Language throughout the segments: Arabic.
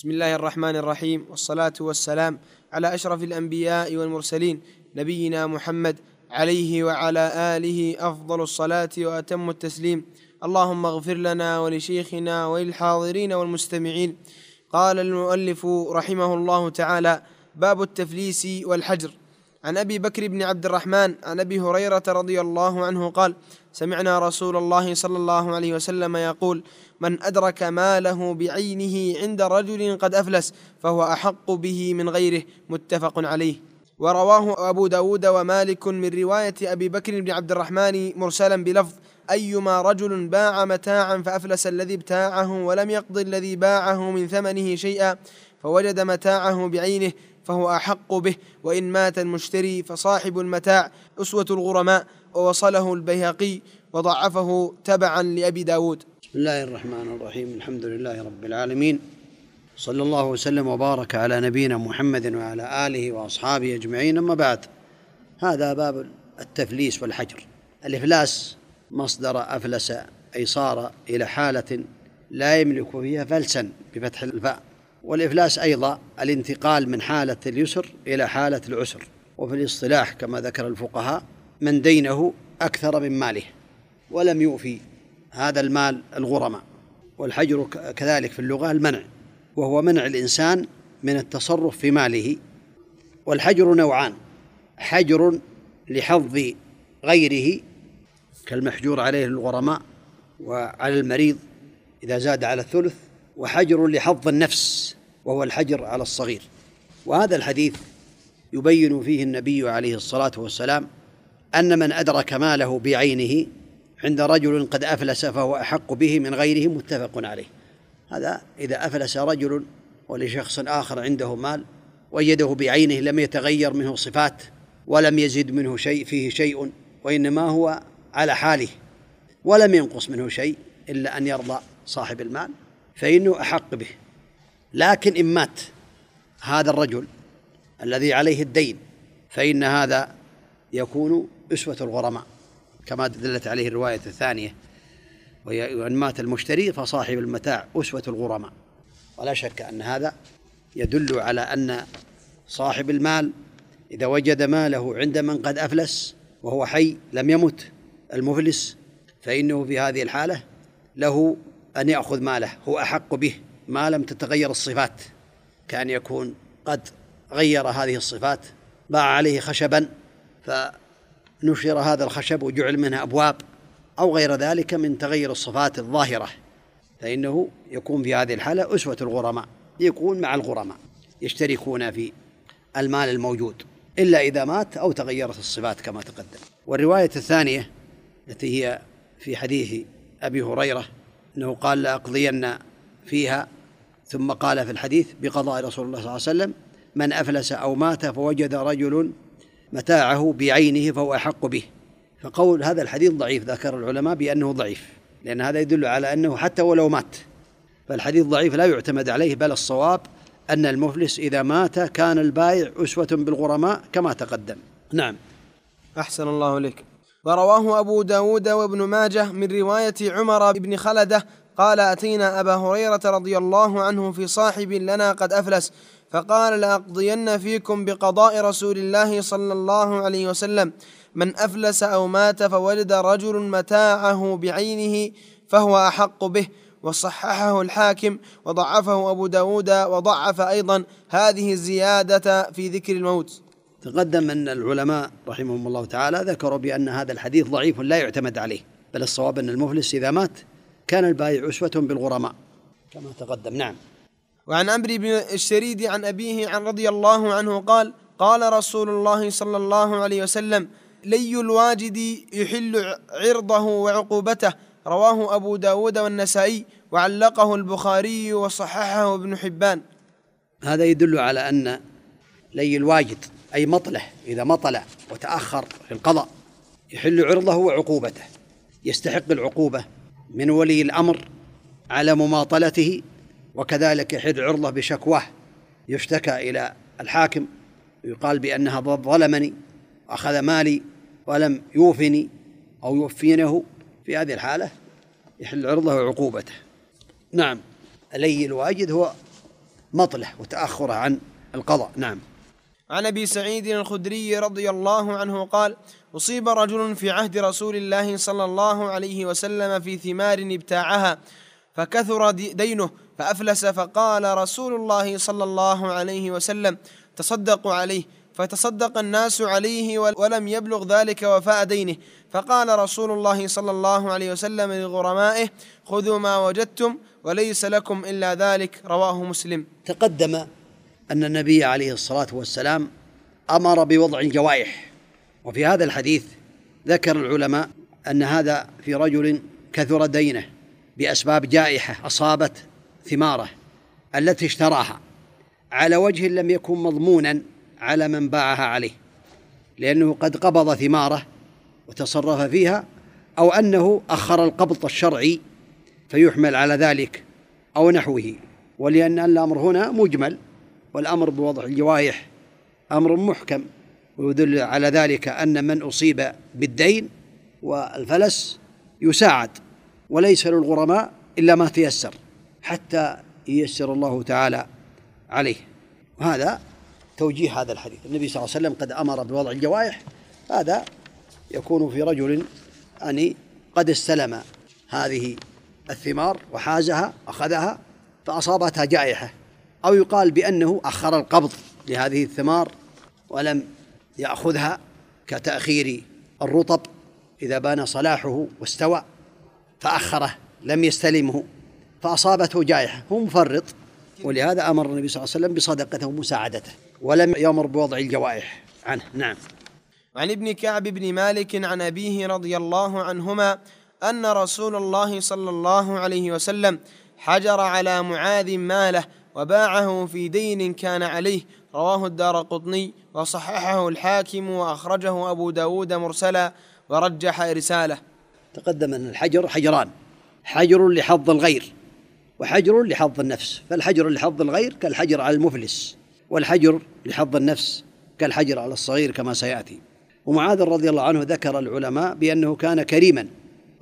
بسم الله الرحمن الرحيم والصلاة والسلام على أشرف الأنبياء والمرسلين نبينا محمد عليه وعلى آله أفضل الصلاة وأتم التسليم. اللهم اغفر لنا ولشيخنا وللحاضرين والمستمعين. قال المؤلف رحمه الله تعالى باب التفليس والحجر. عن أبي بكر بن عبد الرحمن عن أبي هريرة رضي الله عنه قال سمعنا رسول الله صلى الله عليه وسلم يقول من أدرك ماله بعينه عند رجل قد أفلس فهو أحق به من غيره. متفق عليه. ورواه أبو داود ومالك من رواية أبي بكر بن عبد الرحمن مرسلا بلفظ أيما رجل باع متاعا فأفلس الذي ابتاعه ولم يقض الذي باعه من ثمنه شيئا فوجد متاعه بعينه فهو أحق به وإن مات المشتري فصاحب المتاع أسوة الغرماء ووصله البيهقي وضعفه تبعا لأبي داود. بسم الله الرحمن الرحيم الحمد لله رب العالمين صلى الله وسلم وبارك على نبينا محمد وعلى آله وأصحابه أجمعين أما بعد. هذا باب التفليس والحجر. الإفلاس مصدر أفلس أي صار إلى حالة لا يملك فيها فلسا بفتح الفاء. والإفلاس أيضا الانتقال من حالة اليسر إلى حالة العسر وفي الاصطلاح كما ذكر الفقهاء من دينه أكثر من ماله ولم يوفي هذا المال الغرماء والحجر كذلك في اللغة المنع وهو منع الإنسان من التصرف في ماله والحجر نوعان حجر لحظ غيره كالمحجور عليه الغرماء وعلى المريض إذا زاد على الثلث وحجر لحظ النفس وهو الحجر على الصغير. وهذا الحديث يبين فيه النبي عليه الصلاة والسلام أن من أدرك ماله بعينه عند رجل قد أفلس فهو أحق به من غيره متفق عليه. هذا إذا أفلس رجل ولشخص آخر عنده مال وجده بعينه لم يتغير منه صفات ولم يزد منه شيء فيه شيء وإنما هو على حاله ولم ينقص منه شيء إلا أن يرضى صاحب المال. فإنه أحق به. لكن إن مات هذا الرجل الذي عليه الدين فإن هذا يكون أسوة الغرماء كما دلت عليه الرواية الثانية وإن مات المشتري فصاحب المتاع أسوة الغرماء. ولا شك أن هذا يدل على أن صاحب المال إذا وجد ماله عند من قد أفلس وهو حي لم يمت المفلس فإنه في هذه الحالة له أن يأخذ ماله. هو أحق به ما لم تتغير الصفات. كان يكون قد غير هذه الصفات باع عليه خشبا فنشر هذا الخشب وجعل منه أبواب أو غير ذلك من تغير الصفات الظاهرة. فإنه يكون في هذه الحالة أسوة الغرماء يكون مع الغرماء يشتركون في المال الموجود إلا إذا مات أو تغيرت الصفات كما تقدم. والرواية الثانية التي هي في حديث أبي هريرة أنه قال لأقضين فيها ثم قال في الحديث بقضاء رسول الله صلى الله عليه وسلم من أفلس أو مات فوجد رجل متاعه بعينه فهو أحق به. فقول هذا الحديث ضعيف ذكر العلماء بأنه ضعيف لأن هذا يدل على أنه حتى ولو مات فالحديث ضعيف لا يعتمد عليه بل الصواب أن المفلس إذا مات كان البائع أسوة بالغرماء كما تقدم. نعم. أحسن الله إليك. ورواه أبو داود وابن ماجه من رواية عمر بن خلدة قال أتينا أبا هريرة رضي الله عنه في صاحب لنا قد أفلس فقال لأقضين فيكم بقضاء رسول الله صلى الله عليه وسلم. من أفلس أو مات فوجد رجل متاعه بعينه فهو أحق به وصححه الحاكم وضعفه أبو داود وضعف أيضا. هذه الزيادة في ذكر الموت. تقدم أن العلماء رحمهم الله تعالى ذكروا بأن هذا الحديث ضعيف لا يعتمد عليه بل الصواب أن المفلس إذا مات كان البائع أسوة بالغرماء كما تقدم. نعم. وعن عمرو بن الشريد عن أبيه عن رضي الله عنه قال قال رسول الله صلى الله عليه وسلم لي الواجد يحل عرضه وعقوبته. رواه أبو داود والنسائي وعلقه البخاري وصححه ابن حبان. هذا يدل على أن لي الواجد أي مطله إذا مطل وتأخر في القضاء يحل عرضه وعقوبته. يستحق العقوبة من ولي الأمر على مماطلته وكذلك يحل عرضه بشكواه. يشتكى إلى الحاكم يقال بأنها ظلمني أخذ مالي ولم يوفني أو يوفينه. في هذه الحالة يحل عرضه وعقوبته. نعم الي الواجد هو مطله وتأخره عن القضاء. نعم. عن أبي سعيد الخدري رضي الله عنه قال أصيب رجل في عهد رسول الله صلى الله عليه وسلم في ثمار ابتاعها فكثر دينه فأفلس فقال رسول الله صلى الله عليه وسلم تصدقوا عليه. فتصدق الناس عليه ولم يبلغ ذلك وفاء دينه. فقال رسول الله صلى الله عليه وسلم لغرمائه خذوا ما وجدتم وليس لكم إلا ذلك. رواه مسلم. تقدم أن النبي عليه الصلاة والسلام أمر بوضع الجوائح. وفي هذا الحديث ذكر العلماء أن هذا في رجل كثر دينه بأسباب جائحة أصابت ثماره التي اشتراها. على وجه لم يكن مضمونا على من باعها عليه لأنه قد قبض ثماره وتصرف فيها أو أنه أخر القبض الشرعي فيحمل على ذلك أو نحوه. ولأن الأمر هنا مجمل. والأمر بوضع الجوائح أمر محكم ويدل على ذلك أن من أصيب بالدين والفلس يساعد وليس للغرماء إلا ما تيسر حتى ييسر الله تعالى عليه. وهذا توجيه هذا الحديث. النبي صلى الله عليه وسلم قد أمر بوضع الجوائح هذا يكون في رجل أني قد استلم هذه الثمار وحازها أخذها فأصابتها جائحة. أو يقال بأنه أخر القبض لهذه الثمار ولم يأخذها كتأخير الرطب إذا بان صلاحه واستوى فأخره لم يستلمه فأصابته جائحة. هو مفرط ولهذا أمر النبي صلى الله عليه وسلم بصدقته ومساعدته ولم يأمر بوضع الجوائح عنه. نعم. عن ابن كعب بن مالك عن أبيه رضي الله عنهما أن رسول الله صلى الله عليه وسلم حجر على معاذ ماله وباعه في دين كان عليه. رواه الدار قطني وصححه الحاكم وأخرجه أبو داود مرسلا ورجح إرساله تقدم أن الحجر حجران. حجر لحظ الغير وحجر لحظ النفس. فالحجر لحظ الغير كالحجر على المفلس والحجر لحظ النفس كالحجر على الصغير كما سيأتي. ومعاذ رضي الله عنه ذكر العلماء بأنه كان كريما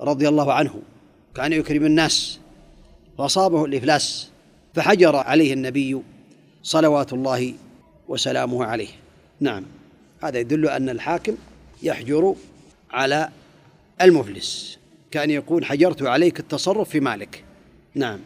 رضي الله عنه كان يكرم الناس فأصابه الإفلاس. فحجر عليه النبي صلوات الله وسلامه عليه. نعم هذا يدل أن الحاكم يحجر على المفلس كأن يقول حجرت عليك التصرف في مالك. نعم.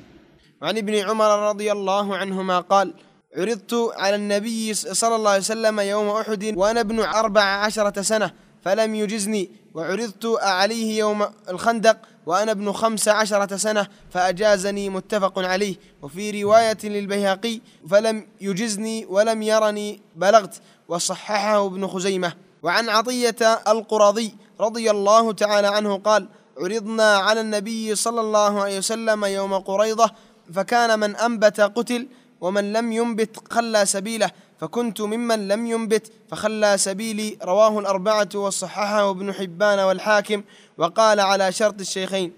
عن ابن عمر رضي الله عنهما قال عرضت على النبي صلى الله عليه وسلم يوم أحد وأنا ابن أربع عشرة سنة فلم يجزني. وعرضت عليه يوم الخندق وأنا ابن خمس عشرة سنة فأجازني متفق عليه. وفي رواية للبيهقي فلم يجزني ولم يرني بلغت وصححه ابن خزيمة. وعن عطية القرظي رضي الله تعالى عنه قال عرضنا على النبي صلى الله عليه وسلم يوم قريضة فكان من أنبت قتل ومن لم ينبت خلى سبيله فكنت ممن لم ينبت فخلى سبيلي. رواه الأربعة وصححه ابن حبان والحاكم وقال على شرط الشيخين.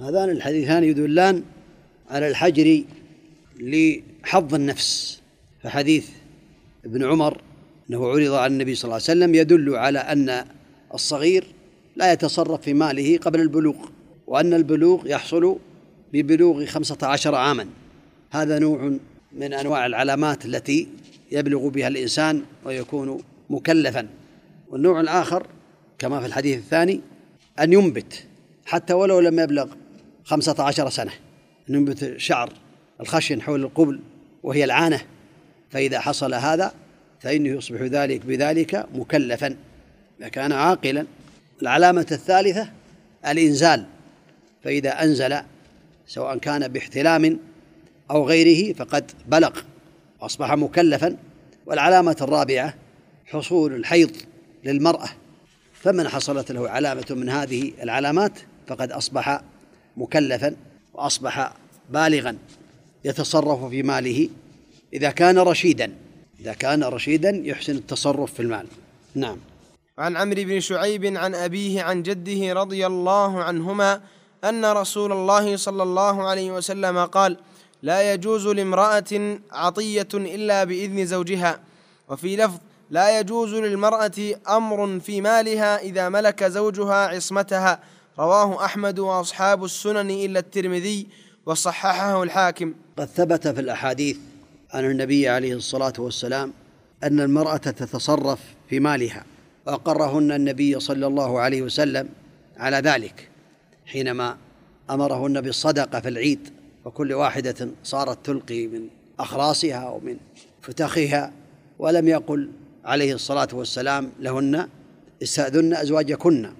هذان الحديثان يدلان على الحجر لحظ النفس. فحديث ابن عمر أنه عرض على النبي صلى الله عليه وسلم يدل على أن الصغير لا يتصرف في ماله قبل البلوغ وأن البلوغ يحصل ببلوغ خمسة عشر عاما. هذا نوع من أنواع العلامات التي يبلغ بها الإنسان ويكون مكلفا. والنوع الآخر كما في الحديث الثاني أن ينبت حتى ولو لم يبلغ خمسة عشر سنة. أن ينبت شعر الخشن حول القبل وهي العانة. فإذا حصل هذا فإنه يصبح ذلك بذلك مكلفا. إذا كان عاقلا العلامة الثالثة الإنزال. فإذا أنزل سواء كان باحتلام أو غيره فقد بلغ وأصبح مكلفا والعلامة الرابعة حصول الحيض للمرأة. فمن حصلت له علامة من هذه العلامات فقد أصبح مكلفا وأصبح بالغا يتصرف في ماله إذا كان رشيدا. إذا كان رشيدا يحسن التصرف في المال. نعم. عن عمرو بن شعيب عن أبيه عن جده رضي الله عنهما أن رسول الله صلى الله عليه وسلم قال لا يجوز لامرأة عطية إلا بإذن زوجها. وفي لفظ لا يجوز للمرأة أمر في مالها إذا ملك زوجها عصمتها. رواه أحمد وأصحاب السنن إلا الترمذي وصححه الحاكم. قد ثبت في الأحاديث عن النبي عليه الصلاة والسلام أن المرأة تتصرف في مالها وأقرهن النبي صلى الله عليه وسلم على ذلك حينما أمرهن بالصدقة في العيد. وكل واحدة صارت تلقي من أخراصها ومن فتخها ولم يقل عليه الصلاة والسلام لهن استأذن أزواجكن.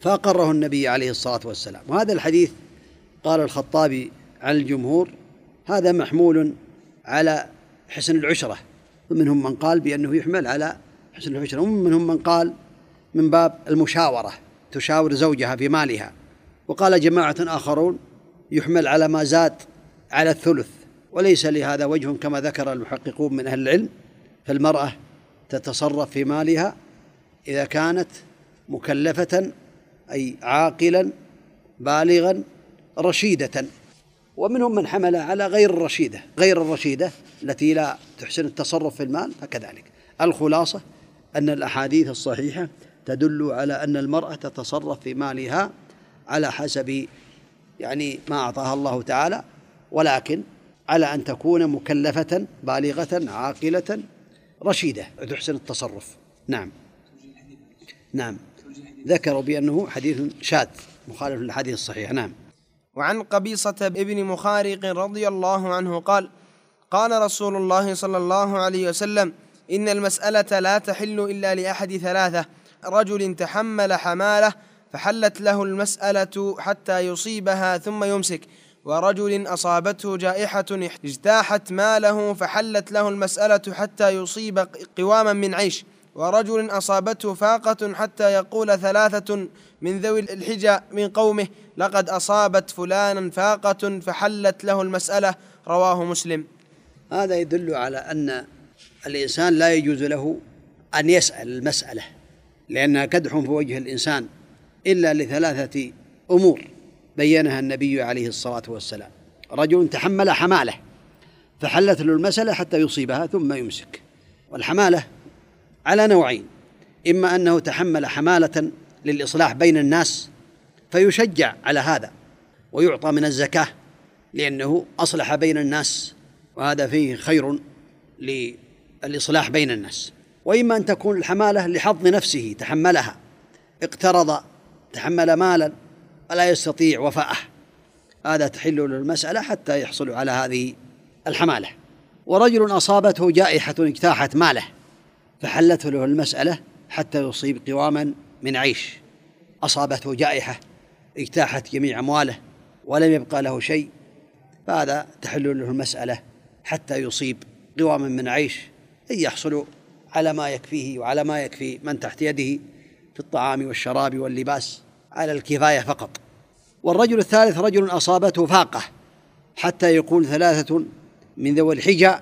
فأقره النبي عليه الصلاة والسلام. وهذا الحديث قال الخطابي عن الجمهور هذا محمول على حسن العشرة. ومنهم من قال بأنه يحمل على حسن العشرة. ومنهم من قال من باب المشاورة تشاور زوجها في مالها. وقال جماعة آخرون يحمل على ما زاد على الثلث. وليس لهذا وجه كما ذكر المحققون من أهل العلم فالمرأة تتصرف في مالها إذا كانت مكلفة أي عاقلا بالغا رشيدة. ومنهم من حمل على غير الرشيدة غير الرشيدة التي لا تحسن التصرف في المال فكذلك. الخلاصة أن الأحاديث الصحيحة تدل على أن المرأة تتصرف في مالها على حسب يعني ما أعطاها الله تعالى ولكن على أن تكون مكلفة بالغة عاقلة رشيدة. تحسن التصرف. نعم. نعم. ذكروا بأنه حديث شاذ مخالف للحديث الصحيح. نعم. وعن قبيصة ابن مخارق رضي الله عنه قال قال رسول الله صلى الله عليه وسلم إن المسألة لا تحل إلا لأحد ثلاثة رجل تحمل حمالة فحلت له المسألة حتى يصيبها ثم يمسك. ورجل أصابته جائحة اجتاحت ماله فحلت له المسألة حتى يصيب قواما من عيش. ورجل أصابته فاقة حتى يقول ثلاثة من ذوي الحجى من قومه لقد أصابت فلانا فاقة فحلت له المسألة. رواه مسلم. هذا يدل على أن الإنسان لا يجوز له أن يسأل المسألة لأنها كدح في وجه الإنسان. إلا لثلاثة أمور بينها النبي عليه الصلاة والسلام. رجل تحمل حمالة فحلت له المسألة حتى يصيبها ثم يمسك. والحمالة على نوعين إما أنه تحمل حمالة للإصلاح بين الناس فيشجع على هذا ويعطى من الزكاة لأنه أصلح بين الناس وهذا فيه خير للإصلاح بين الناس. وإما أن تكون الحمالة لحظ نفسه تحملها اقترض تحمل مالا ولا يستطيع وفاءه. هذا تحل له المسألة حتى يحصل على هذه الحمالة. ورجل أصابته جائحة اجتاحت ماله فحلته له المسألة حتى يصيب قواما من عيش. أصابته جائحة اجتاحت جميع أمواله ولم يبقى له شيء فهذا تحل له المسألة حتى يصيب قواما من عيش أن يحصل على ما يكفيه وعلى ما يكفي من تحت يده. في الطعام والشراب واللباس على الكفاية فقط. والرجل الثالث رجل أصابته فاقة حتى يقول ثلاثة من ذوي الحجى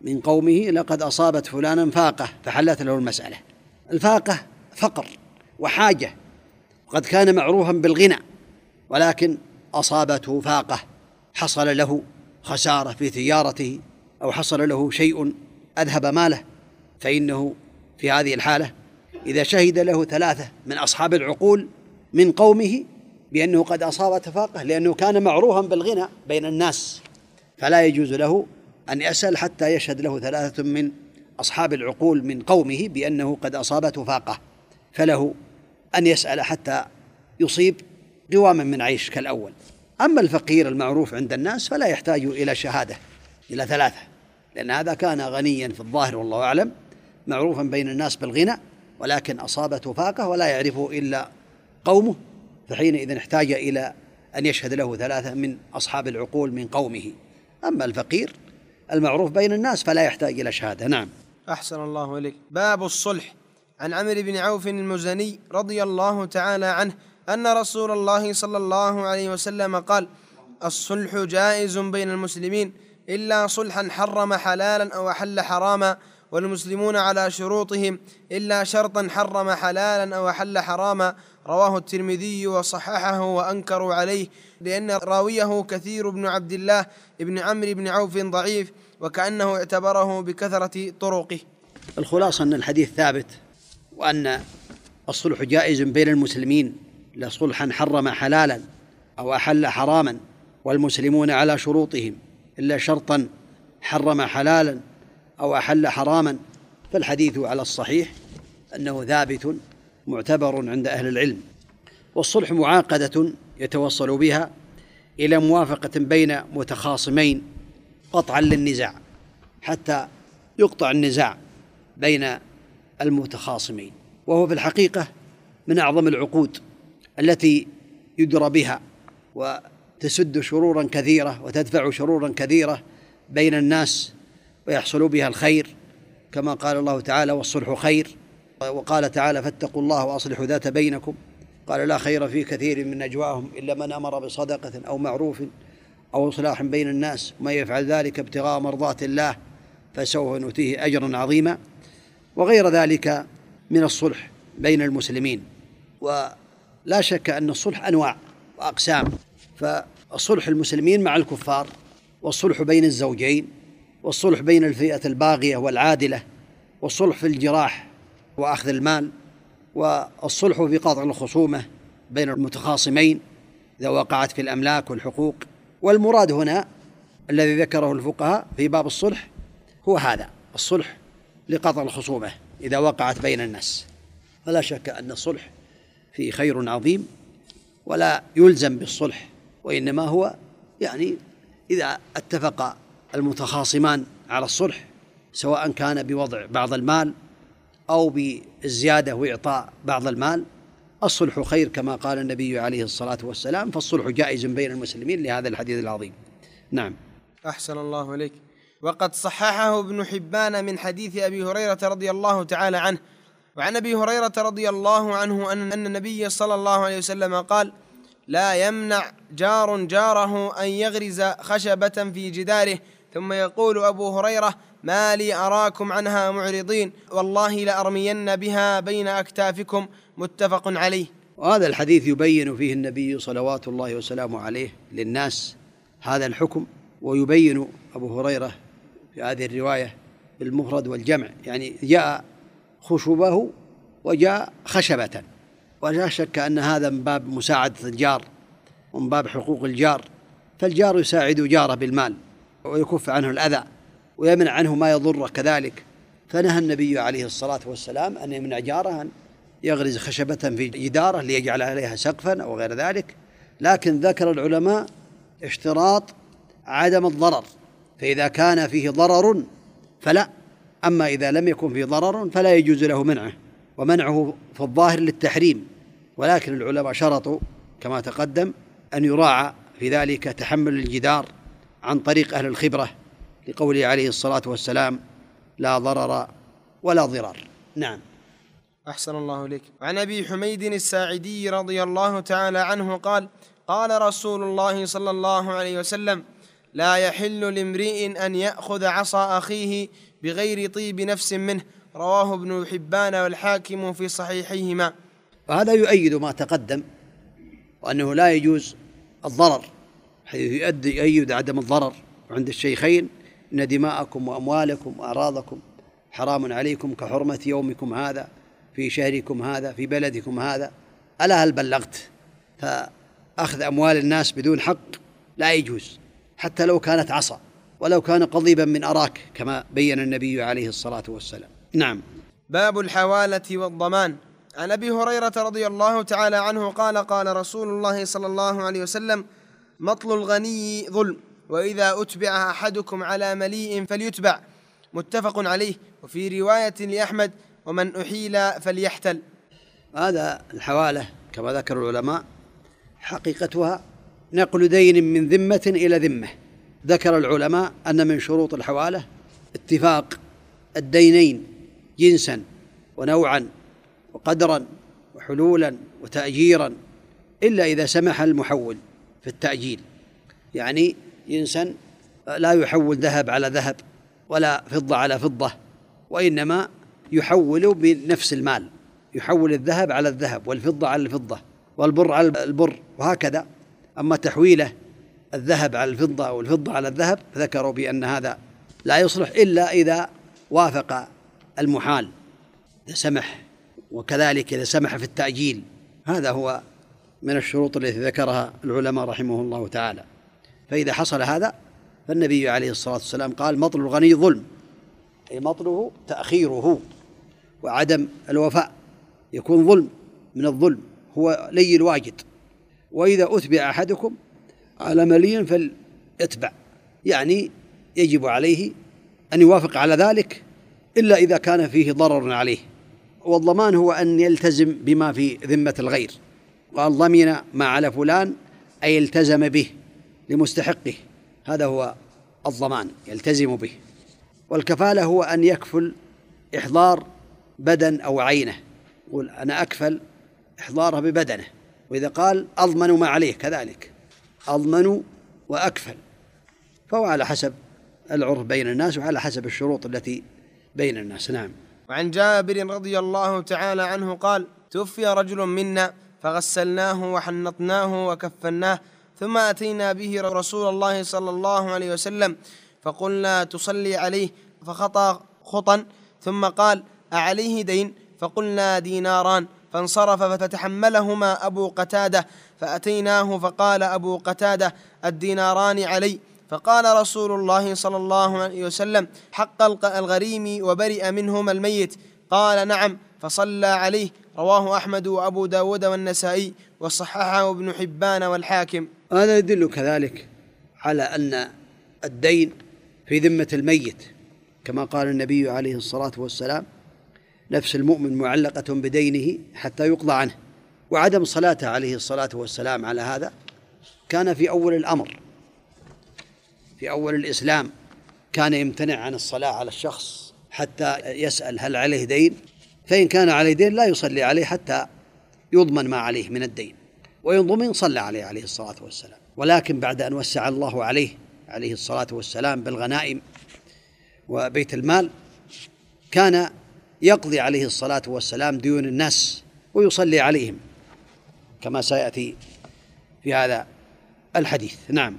من قومه لقد أصابت فلانا فاقة فحلت له المسألة. الفاقة فقر وحاجة وقد كان معروفا بالغنى ولكن أصابته فاقة حصل له خسارة في تجارته أو حصل له شيء أذهب ماله فإنه في هذه الحالة إذا شهد له ثلاثة من أصحاب العقول من قومه بأنه قد أصاب فاقة لأنه كان معروفا بالغنى بين الناس فلا يجوز له أن يسأل حتى يشهد له ثلاثة من أصحاب العقول من قومه بأنه قد أصابته فاقة فله أن يسأل حتى يصيب قواما من عيش كالأول. أما الفقير المعروف عند الناس فلا يحتاج إلى شهادة إلى ثلاثة لأن هذا كان غنيا في الظاهر والله أعلم معروفا بين الناس بالغنى ولكن أصابته فاقة ولا يعرفه إلا قومه فحينئذ احتاج إلى أن يشهد له ثلاثة من أصحاب العقول من قومه. أما الفقير المعروف بين الناس فلا يحتاج إلى شهادة. نعم. أحسن الله إليك. باب الصلح. عن عمرو بن عوف المزني رضي الله تعالى عنه أن رسول الله صلى الله عليه وسلم قال الصلح جائز بين المسلمين إلا صلحا حرم حلالا أو أحل حراما والمسلمون على شروطهم إلا شرطا حرم حلالا أو أحل حراما. رواه الترمذي وصححه وأنكروا عليه لأن راويه كثير بن عبد الله بن عمرو بن عوف ضعيف وكأنه اعتبره بكثرة طرقه. الخلاصة أن الحديث ثابت وأن الصلح جائز بين المسلمين لا صلحا حرم حلالا أو أحل حراما والمسلمون على شروطهم إلا شرطا حرم حلالا أو أحل حراما فالحديث على الصحيح أنه ثابت معتبر عند أهل العلم والصلح معاقدة يتوصل بها إلى موافقة بين متخاصمين قطعا للنزاع حتى يقطع النزاع بين المتخاصمين وهو في الحقيقة من أعظم العقود التي يدرى بها وتسد شرورا كثيرة وتدفع شرورا كثيرة بين الناس ويحصل بها الخير كما قال الله تعالى والصلح خير وقال تعالى فاتقوا الله وأصلحوا ذات بينكم قال لا خير في كثير من نجواهم إلا من أمر بصدقة أو معروف أو إصلاح بين الناس. ومن يفعل ذلك ابتغاء مرضات الله فسوف نؤتيه أجرا عظيما وغير ذلك من الصلح بين المسلمين. ولا شك أن الصلح أنواع وأقسام. فالصلح المسلمين مع الكفار والصلح بين الزوجين والصلح بين الفئة الباغية والعادلة والصلح في الجراح وأخذ المال والصلح في قطع الخصومة بين المتخاصمين إذا وقعت في الأملاك والحقوق. والمراد هنا الذي ذكره الفقهاء في باب الصلح هو هذا الصلح لقطع الخصومة إذا وقعت بين الناس. فلا شك أن الصلح فيه خير عظيم ولا يلزم بالصلح وإنما هو يعني إذا اتفق المتخاصمان على الصلح سواء كان بوضع بعض المال أو بالزيادة وإعطاء بعض المال. الصلح خير كما قال النبي عليه الصلاة والسلام فالصلح جائز بين المسلمين لهذا الحديث العظيم. نعم. أحسن الله إليك. وقد صححه ابن حبان من حديث أبي هريرة رضي الله تعالى عنه. وعن أبي هريرة رضي الله عنه أن النبي صلى الله عليه وسلم قال لا يمنع جار جاره أن يغرز خشبة في جداره ثم يقول أبو هريرة ما لي أراكم عنها معرضين والله لأرمين بها بين أكتافكم. متفق عليه. وهذا الحديث يبين فيه النبي صلوات الله وسلامه عليه للناس هذا الحكم ويبين أبو هريرة في هذه الرواية بالمفرد والجمع. يعني جاء خشبه وجاء خشبة. ولا شك أن هذا من باب مساعدة الجار ومن باب حقوق الجار. فالجار يساعد جاره بالمال. ويكف عنه الأذى ويمنع عنه ما يضره كذلك. فنهى النبي عليه الصلاة والسلام أن يمنع جاره أن يغرز خشبة في جداره ليجعل عليها سقفا أو غير ذلك. لكن ذكر العلماء اشتراط عدم الضرر فإذا كان فيه ضرر فلا. أما إذا لم يكن فيه ضرر فلا يجوز له منعه ومنعه في الظاهر للتحريم. ولكن العلماء شرطوا كما تقدم أن يراعى في ذلك تحمل الجدار عن طريق أهل الخبرة لقوله عليه الصلاة والسلام لا ضرر ولا ضرار. نعم. أحسن الله إليك. عن أبي حميد الساعدي رضي الله تعالى عنه قال قال رسول الله صلى الله عليه وسلم لا يحل لامرئ أن يأخذ عصا أخيه بغير طيب نفس منه. رواه ابن حبان والحاكم في صحيحيهما. وهذا يؤيد ما تقدم وأنه لا يجوز الضرر حيث يؤدي يؤيد عدم الضرر عند الشيخين إن دماءكم وأموالكم وأعراضكم حرام عليكم كحرمة يومكم هذا في شهركم هذا في بلدكم هذا. ألا هل بلغت؟ فأخذ أموال الناس بدون حق لا يجوز حتى لو كانت عصا ولو كان قضيبا من أراك كما بين النبي عليه الصلاة والسلام. نعم. باب الحوالة والضمان. عن أبي هريرة رضي الله تعالى عنه قال قال رسول الله صلى الله عليه وسلم مطل الغني ظلم وإذا أتبع أحدكم على مليء فليتبع متفق عليه. وفي رواية لأحمد ومن أحيل فليحتل. هذا الحوالة كما ذكر العلماء حقيقتها نقل دين من ذمة إلى ذمة. ذكر العلماء أن من شروط الحوالة اتفاق الدينين جنسا ونوعا وقدرا وحلولا وتأجيرا إلا إذا سمح المحول. في التأجيل. يعني إنسان لا يحول ذهب على ذهب ولا فضة على فضة وإنما يحول بنفس المال يحول الذهب على الذهب والفضة على الفضة والبر على البر وهكذا. أما تحويله الذهب على الفضة أو الفضة على الذهب فذكروا بأن هذا لا يصلح إلا إذا وافق المحال. إذا سمح وكذلك إذا سمح في التأجيل هذا هو من الشروط التي ذكرها العلماء رحمه الله تعالى. فإذا حصل هذا فالنبي عليه الصلاة والسلام قال مطل الغني ظلم أي مطله تأخيره وعدم الوفاء يكون ظلم من الظلم هو لي الواجد. وإذا أتبع أحدكم على ملي فليتبع يعني يجب عليه أن يوافق على ذلك إلا إذا كان فيه ضرر عليه. والضمان هو أن يلتزم بما في ذمة الغير. قال ضمن ما على فلان أي التزم به لمستحقه. هذا هو الضمان يلتزم به. والكفالة هو أن يكفل إحضار بدن أو عينه. يقول أنا أكفل إحضاره ببدنه. وإذا قال أضمن ما عليه كذلك. أضمن وأكفل. فهو على حسب العرف بين الناس وعلى حسب الشروط التي بين الناس. نعم. وعن جابر رضي الله تعالى عنه قال توفي رجل منا فغسلناه وحنطناه وكفناه ثم أتينا به رسول الله صلى الله عليه وسلم فقلنا تصلي عليه فخطى خطأ ثم قال أعليه دين فقلنا ديناران فانصرف فتحملهما أبو قتادة فأتيناه فقال أبو قتادة الديناران علي فقال رسول الله صلى الله عليه وسلم حق الغريم وبرئ منهما الميت قال نعم فصلى عليه رواه أحمد وأبو داود والنسائي وصححه ابن حبان والحاكم. هذا يدل كذلك على أن الدين في ذمة الميت. كما قال النبي عليه الصلاة والسلام نفس المؤمن معلقة بدينه حتى يقضى عنه. وعدم صلاته عليه الصلاة والسلام على هذا كان في أول الأمر. في أول الإسلام كان يمتنع عن الصلاة على الشخص حتى يسأل هل عليه دين. فإن كان عليه دين لا يصلي عليه حتى يضمن ما عليه من الدين. وإن ضمن صلى عليه عليه الصلاة والسلام. ولكن بعد أن وسع الله عليه عليه الصلاة والسلام بالغنائم وبيت المال كان يقضي عليه الصلاة والسلام ديون الناس ويصلي عليهم كما سيأتي في هذا الحديث. نعم.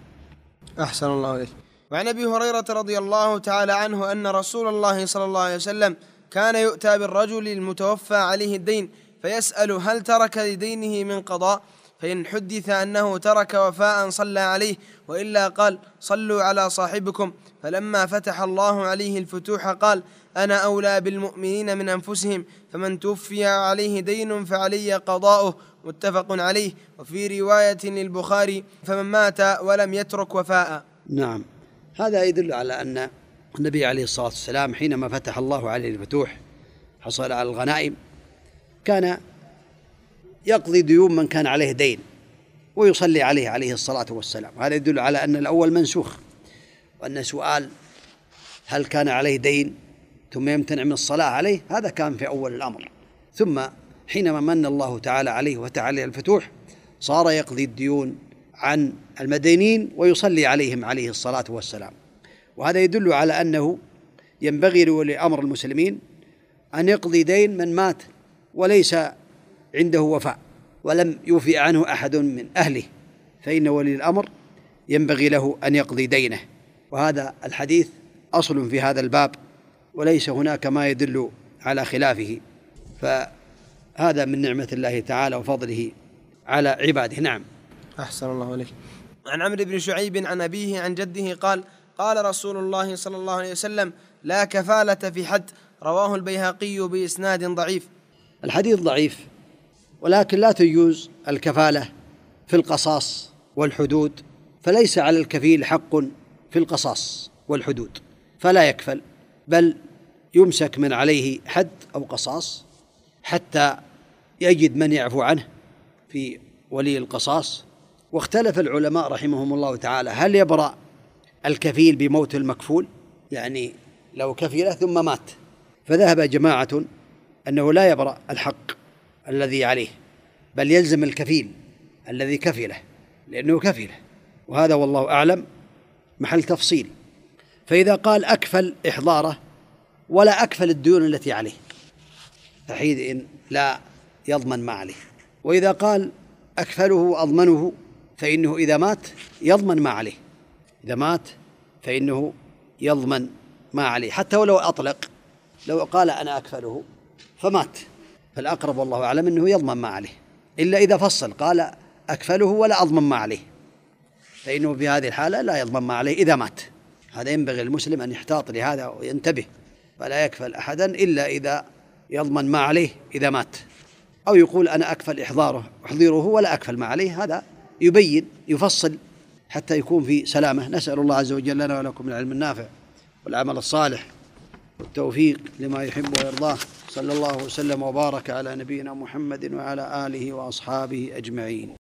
أحسن الله إليك. وعن أبي هريرة رضي الله تعالى عنه أن رسول الله صلى الله عليه وسلم كان يؤتى بالرجل المتوفى عليه الدين فيسأل هل ترك لدينه من قضاء؟ فإن حدث أنه ترك وفاء صلى عليه وإلا قال صلوا على صاحبكم. فلما فتح الله عليه الفتوح قال أنا أولى بالمؤمنين من أنفسهم فمن توفي عليه دين فعلي قضاؤه. متفق عليه. وفي رواية للبخاري فمن مات ولم يترك وفاء. نعم. هذا يدل على أن النبي عليه الصلاة والسلام حينما فتح الله عليه الفتوح حصل على الغنائم كان يقضي ديون من كان عليه دين ويصلي عليه عليه الصلاة والسلام. هذا يدل على أن الأول منسوخ وأن سؤال هل كان عليه دين ثم يمتنع من الصلاة عليه هذا كان في أول الأمر. ثم حينما من الله تعالى عليه وتعالى الفتوح صار يقضي الديون عن المدينين ويصلي عليهم عليه الصلاة والسلام. وهذا يدل على أنه ينبغي لولي أمر المسلمين أن يقضي دين من مات وليس عنده وفاء ولم يوفي عنه أحد من أهله فإن ولي الأمر ينبغي له أن يقضي دينه. وهذا الحديث أصل في هذا الباب وليس هناك ما يدل على خلافه. فهذا من نعمة الله تعالى وفضله على عباده. نعم. أحسن الله عليك عن عمرو بن شعيب عن أبيه عن جده قال قال رسول الله صلى الله عليه وسلم لا كفالة في حد. رواه البيهقي بإسناد ضعيف. الحديث ضعيف ولكن لا تجوز الكفالة في القصاص والحدود فليس على الكفيل حق في القصاص والحدود فلا يكفل بل يمسك من عليه حد أو قصاص حتى يجد من يعفو عنه في ولي القصاص. واختلف العلماء رحمهم الله تعالى هل يبرأ الكفيل بموت المكفول يعني لو كفل ثم مات. فذهب جماعة أنه لا يبرأ الحق الذي عليه بل يلزم الكفيل الذي كفله لأنه كفله وهذا والله أعلم محل تفصيل. فإذا قال أكفل إحضاره ولا أكفل الديون التي عليه فحينئذ لا يضمن ما عليه. وإذا قال أكفله وأضمنه فإنه إذا مات يضمن ما عليه. إذا مات فإنه يضمن ما عليه. حتى ولو أطلق لو قال أنا أكفله فمات. فالأقرب والله أعلم أنه يضمن ما عليه. إلا إذا فصل قال أكفله ولا أضمن ما عليه. فإنه في هذه الحالة لا يضمن ما عليه إذا مات. هذا ينبغي المسلم أن يحتاط لهذا وينتبه. فلا يكفل أحدا إلا إذا يضمن ما عليه إذا مات. أو يقول أنا أكفل إحضاره أحضره ولا أكفل ما عليه. هذا يبين يفصل حتى يكون في سلامة. نسأل الله عز وجل لنا ولكم العلم النافع والعمل الصالح والتوفيق لما يحب ويرضاه. صلى الله وسلم وبارك على نبينا محمد وعلى آله وأصحابه أجمعين.